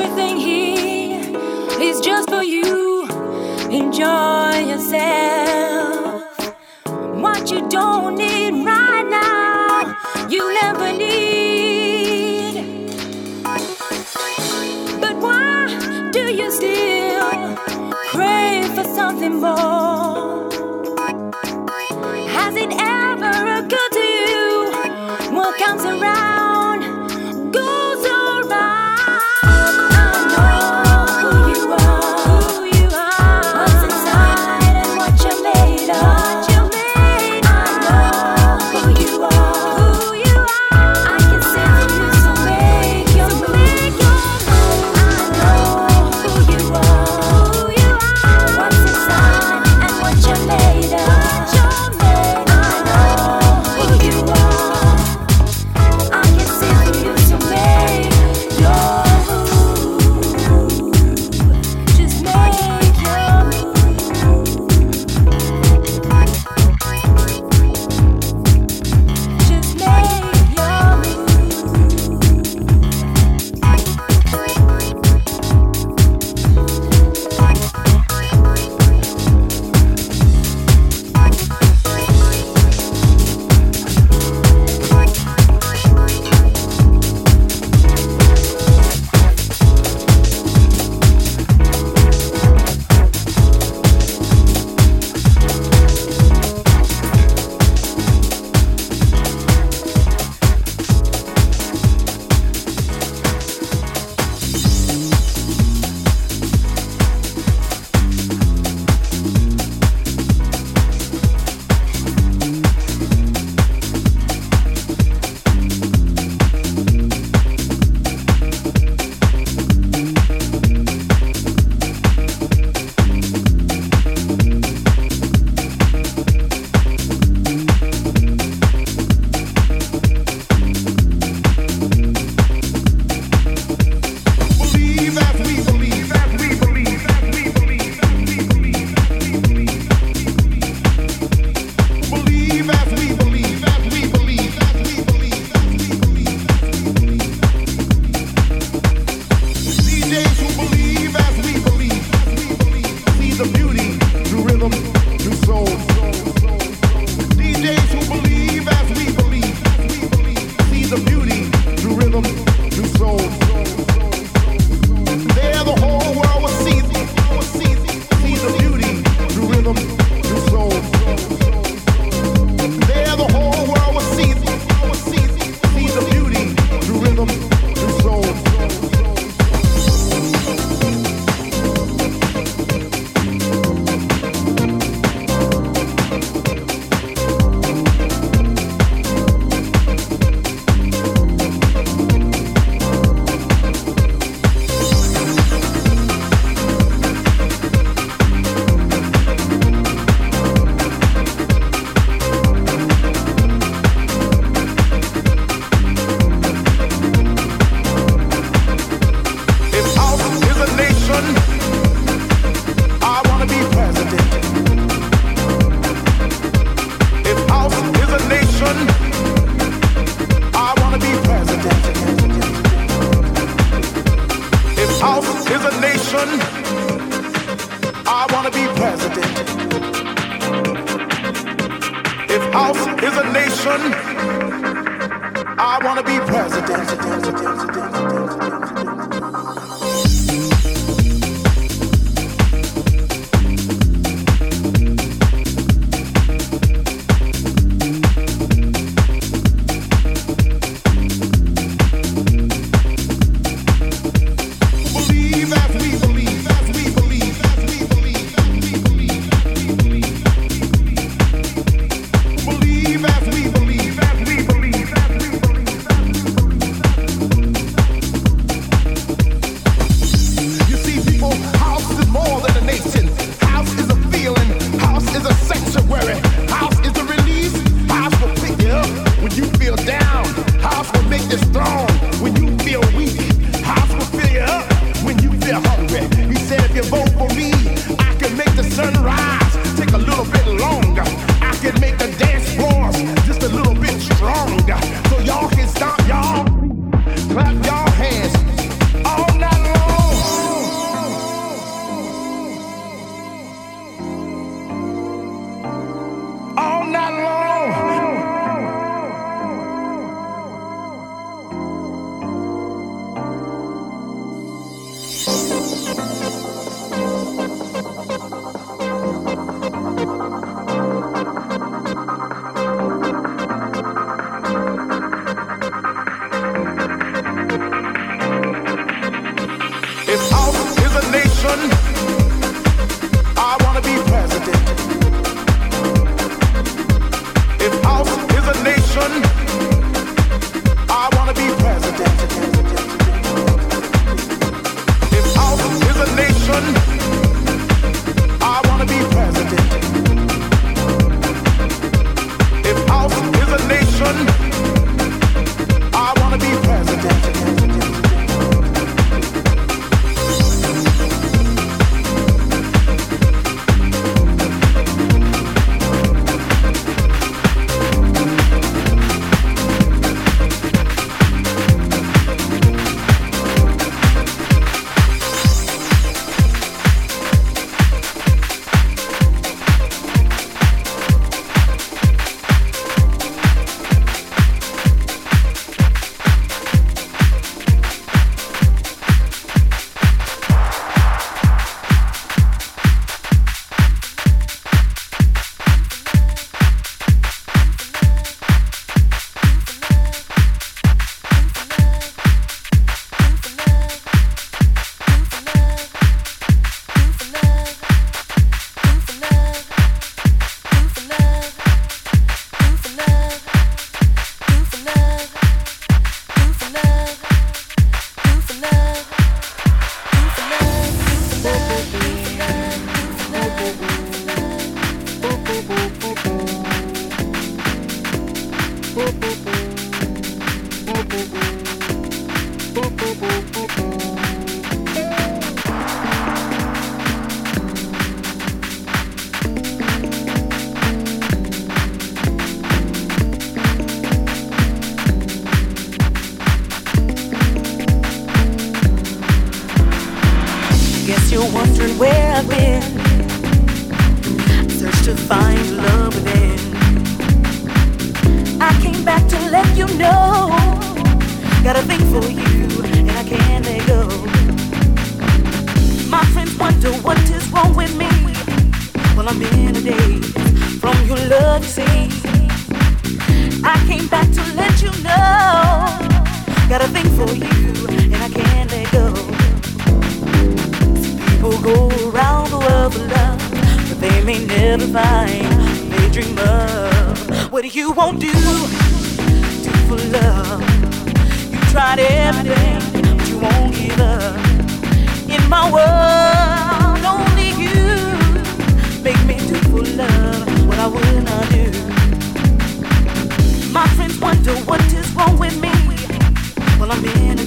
everything here is just for you. Enjoy yourself.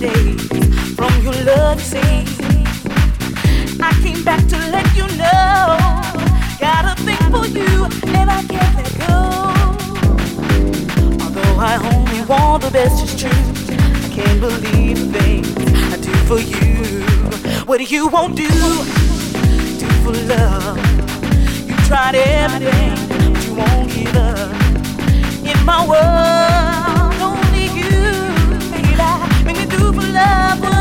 days from your love scene. I came back to let you know. Got a thing for you, and I can't let go. Although I only want the best, it's true. I can't believe the things I do for you. What you won't do, do for love. You tried everything, but you won't give up. In my world. amor.